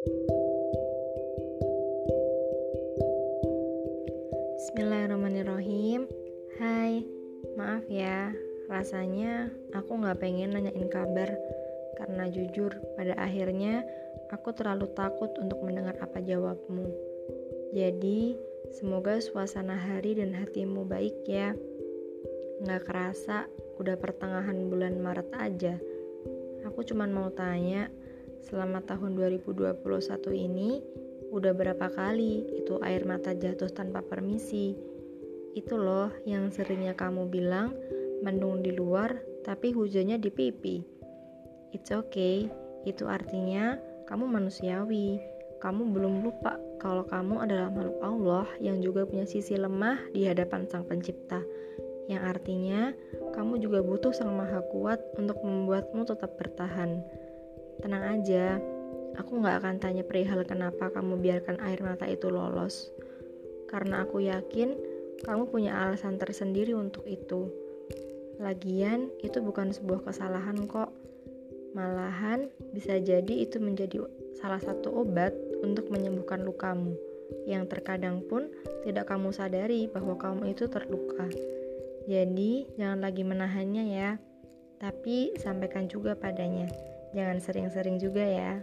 Bismillahirrahmanirrahim. Hai, maaf ya Rasanya aku gak pengen nanyain kabar. Karena jujur, pada akhirnya aku terlalu takut untuk mendengar apa jawabmu. Jadi, semoga suasana hari dan hatimu baik ya. Gak kerasa, udah pertengahan bulan Maret aja. Aku cuma mau tanya, selama tahun 2021 ini Udah berapa kali itu air mata jatuh tanpa permisi? Itu loh yang seringnya kamu bilang mendung di luar tapi hujannya di pipi. It's okay, itu artinya kamu manusiawi. Kamu belum lupa kalau kamu adalah makhluk Allah yang juga punya sisi lemah di hadapan Sang Pencipta. Yang artinya kamu juga butuh Sang Maha Kuat untuk membuatmu tetap bertahan. Tenang aja, Aku gak akan tanya perihal kenapa kamu biarkan air mata itu lolos. Karena aku yakin kamu punya alasan tersendiri untuk itu. Lagian, itu bukan sebuah kesalahan kok. Malahan, bisa jadi itu menjadi salah satu obat untuk menyembuhkan lukamu, yang terkadang pun tidak kamu sadari bahwa kamu itu terluka. Jadi, jangan lagi menahannya ya, tapi sampaikan juga padanya. Jangan sering-sering juga ya.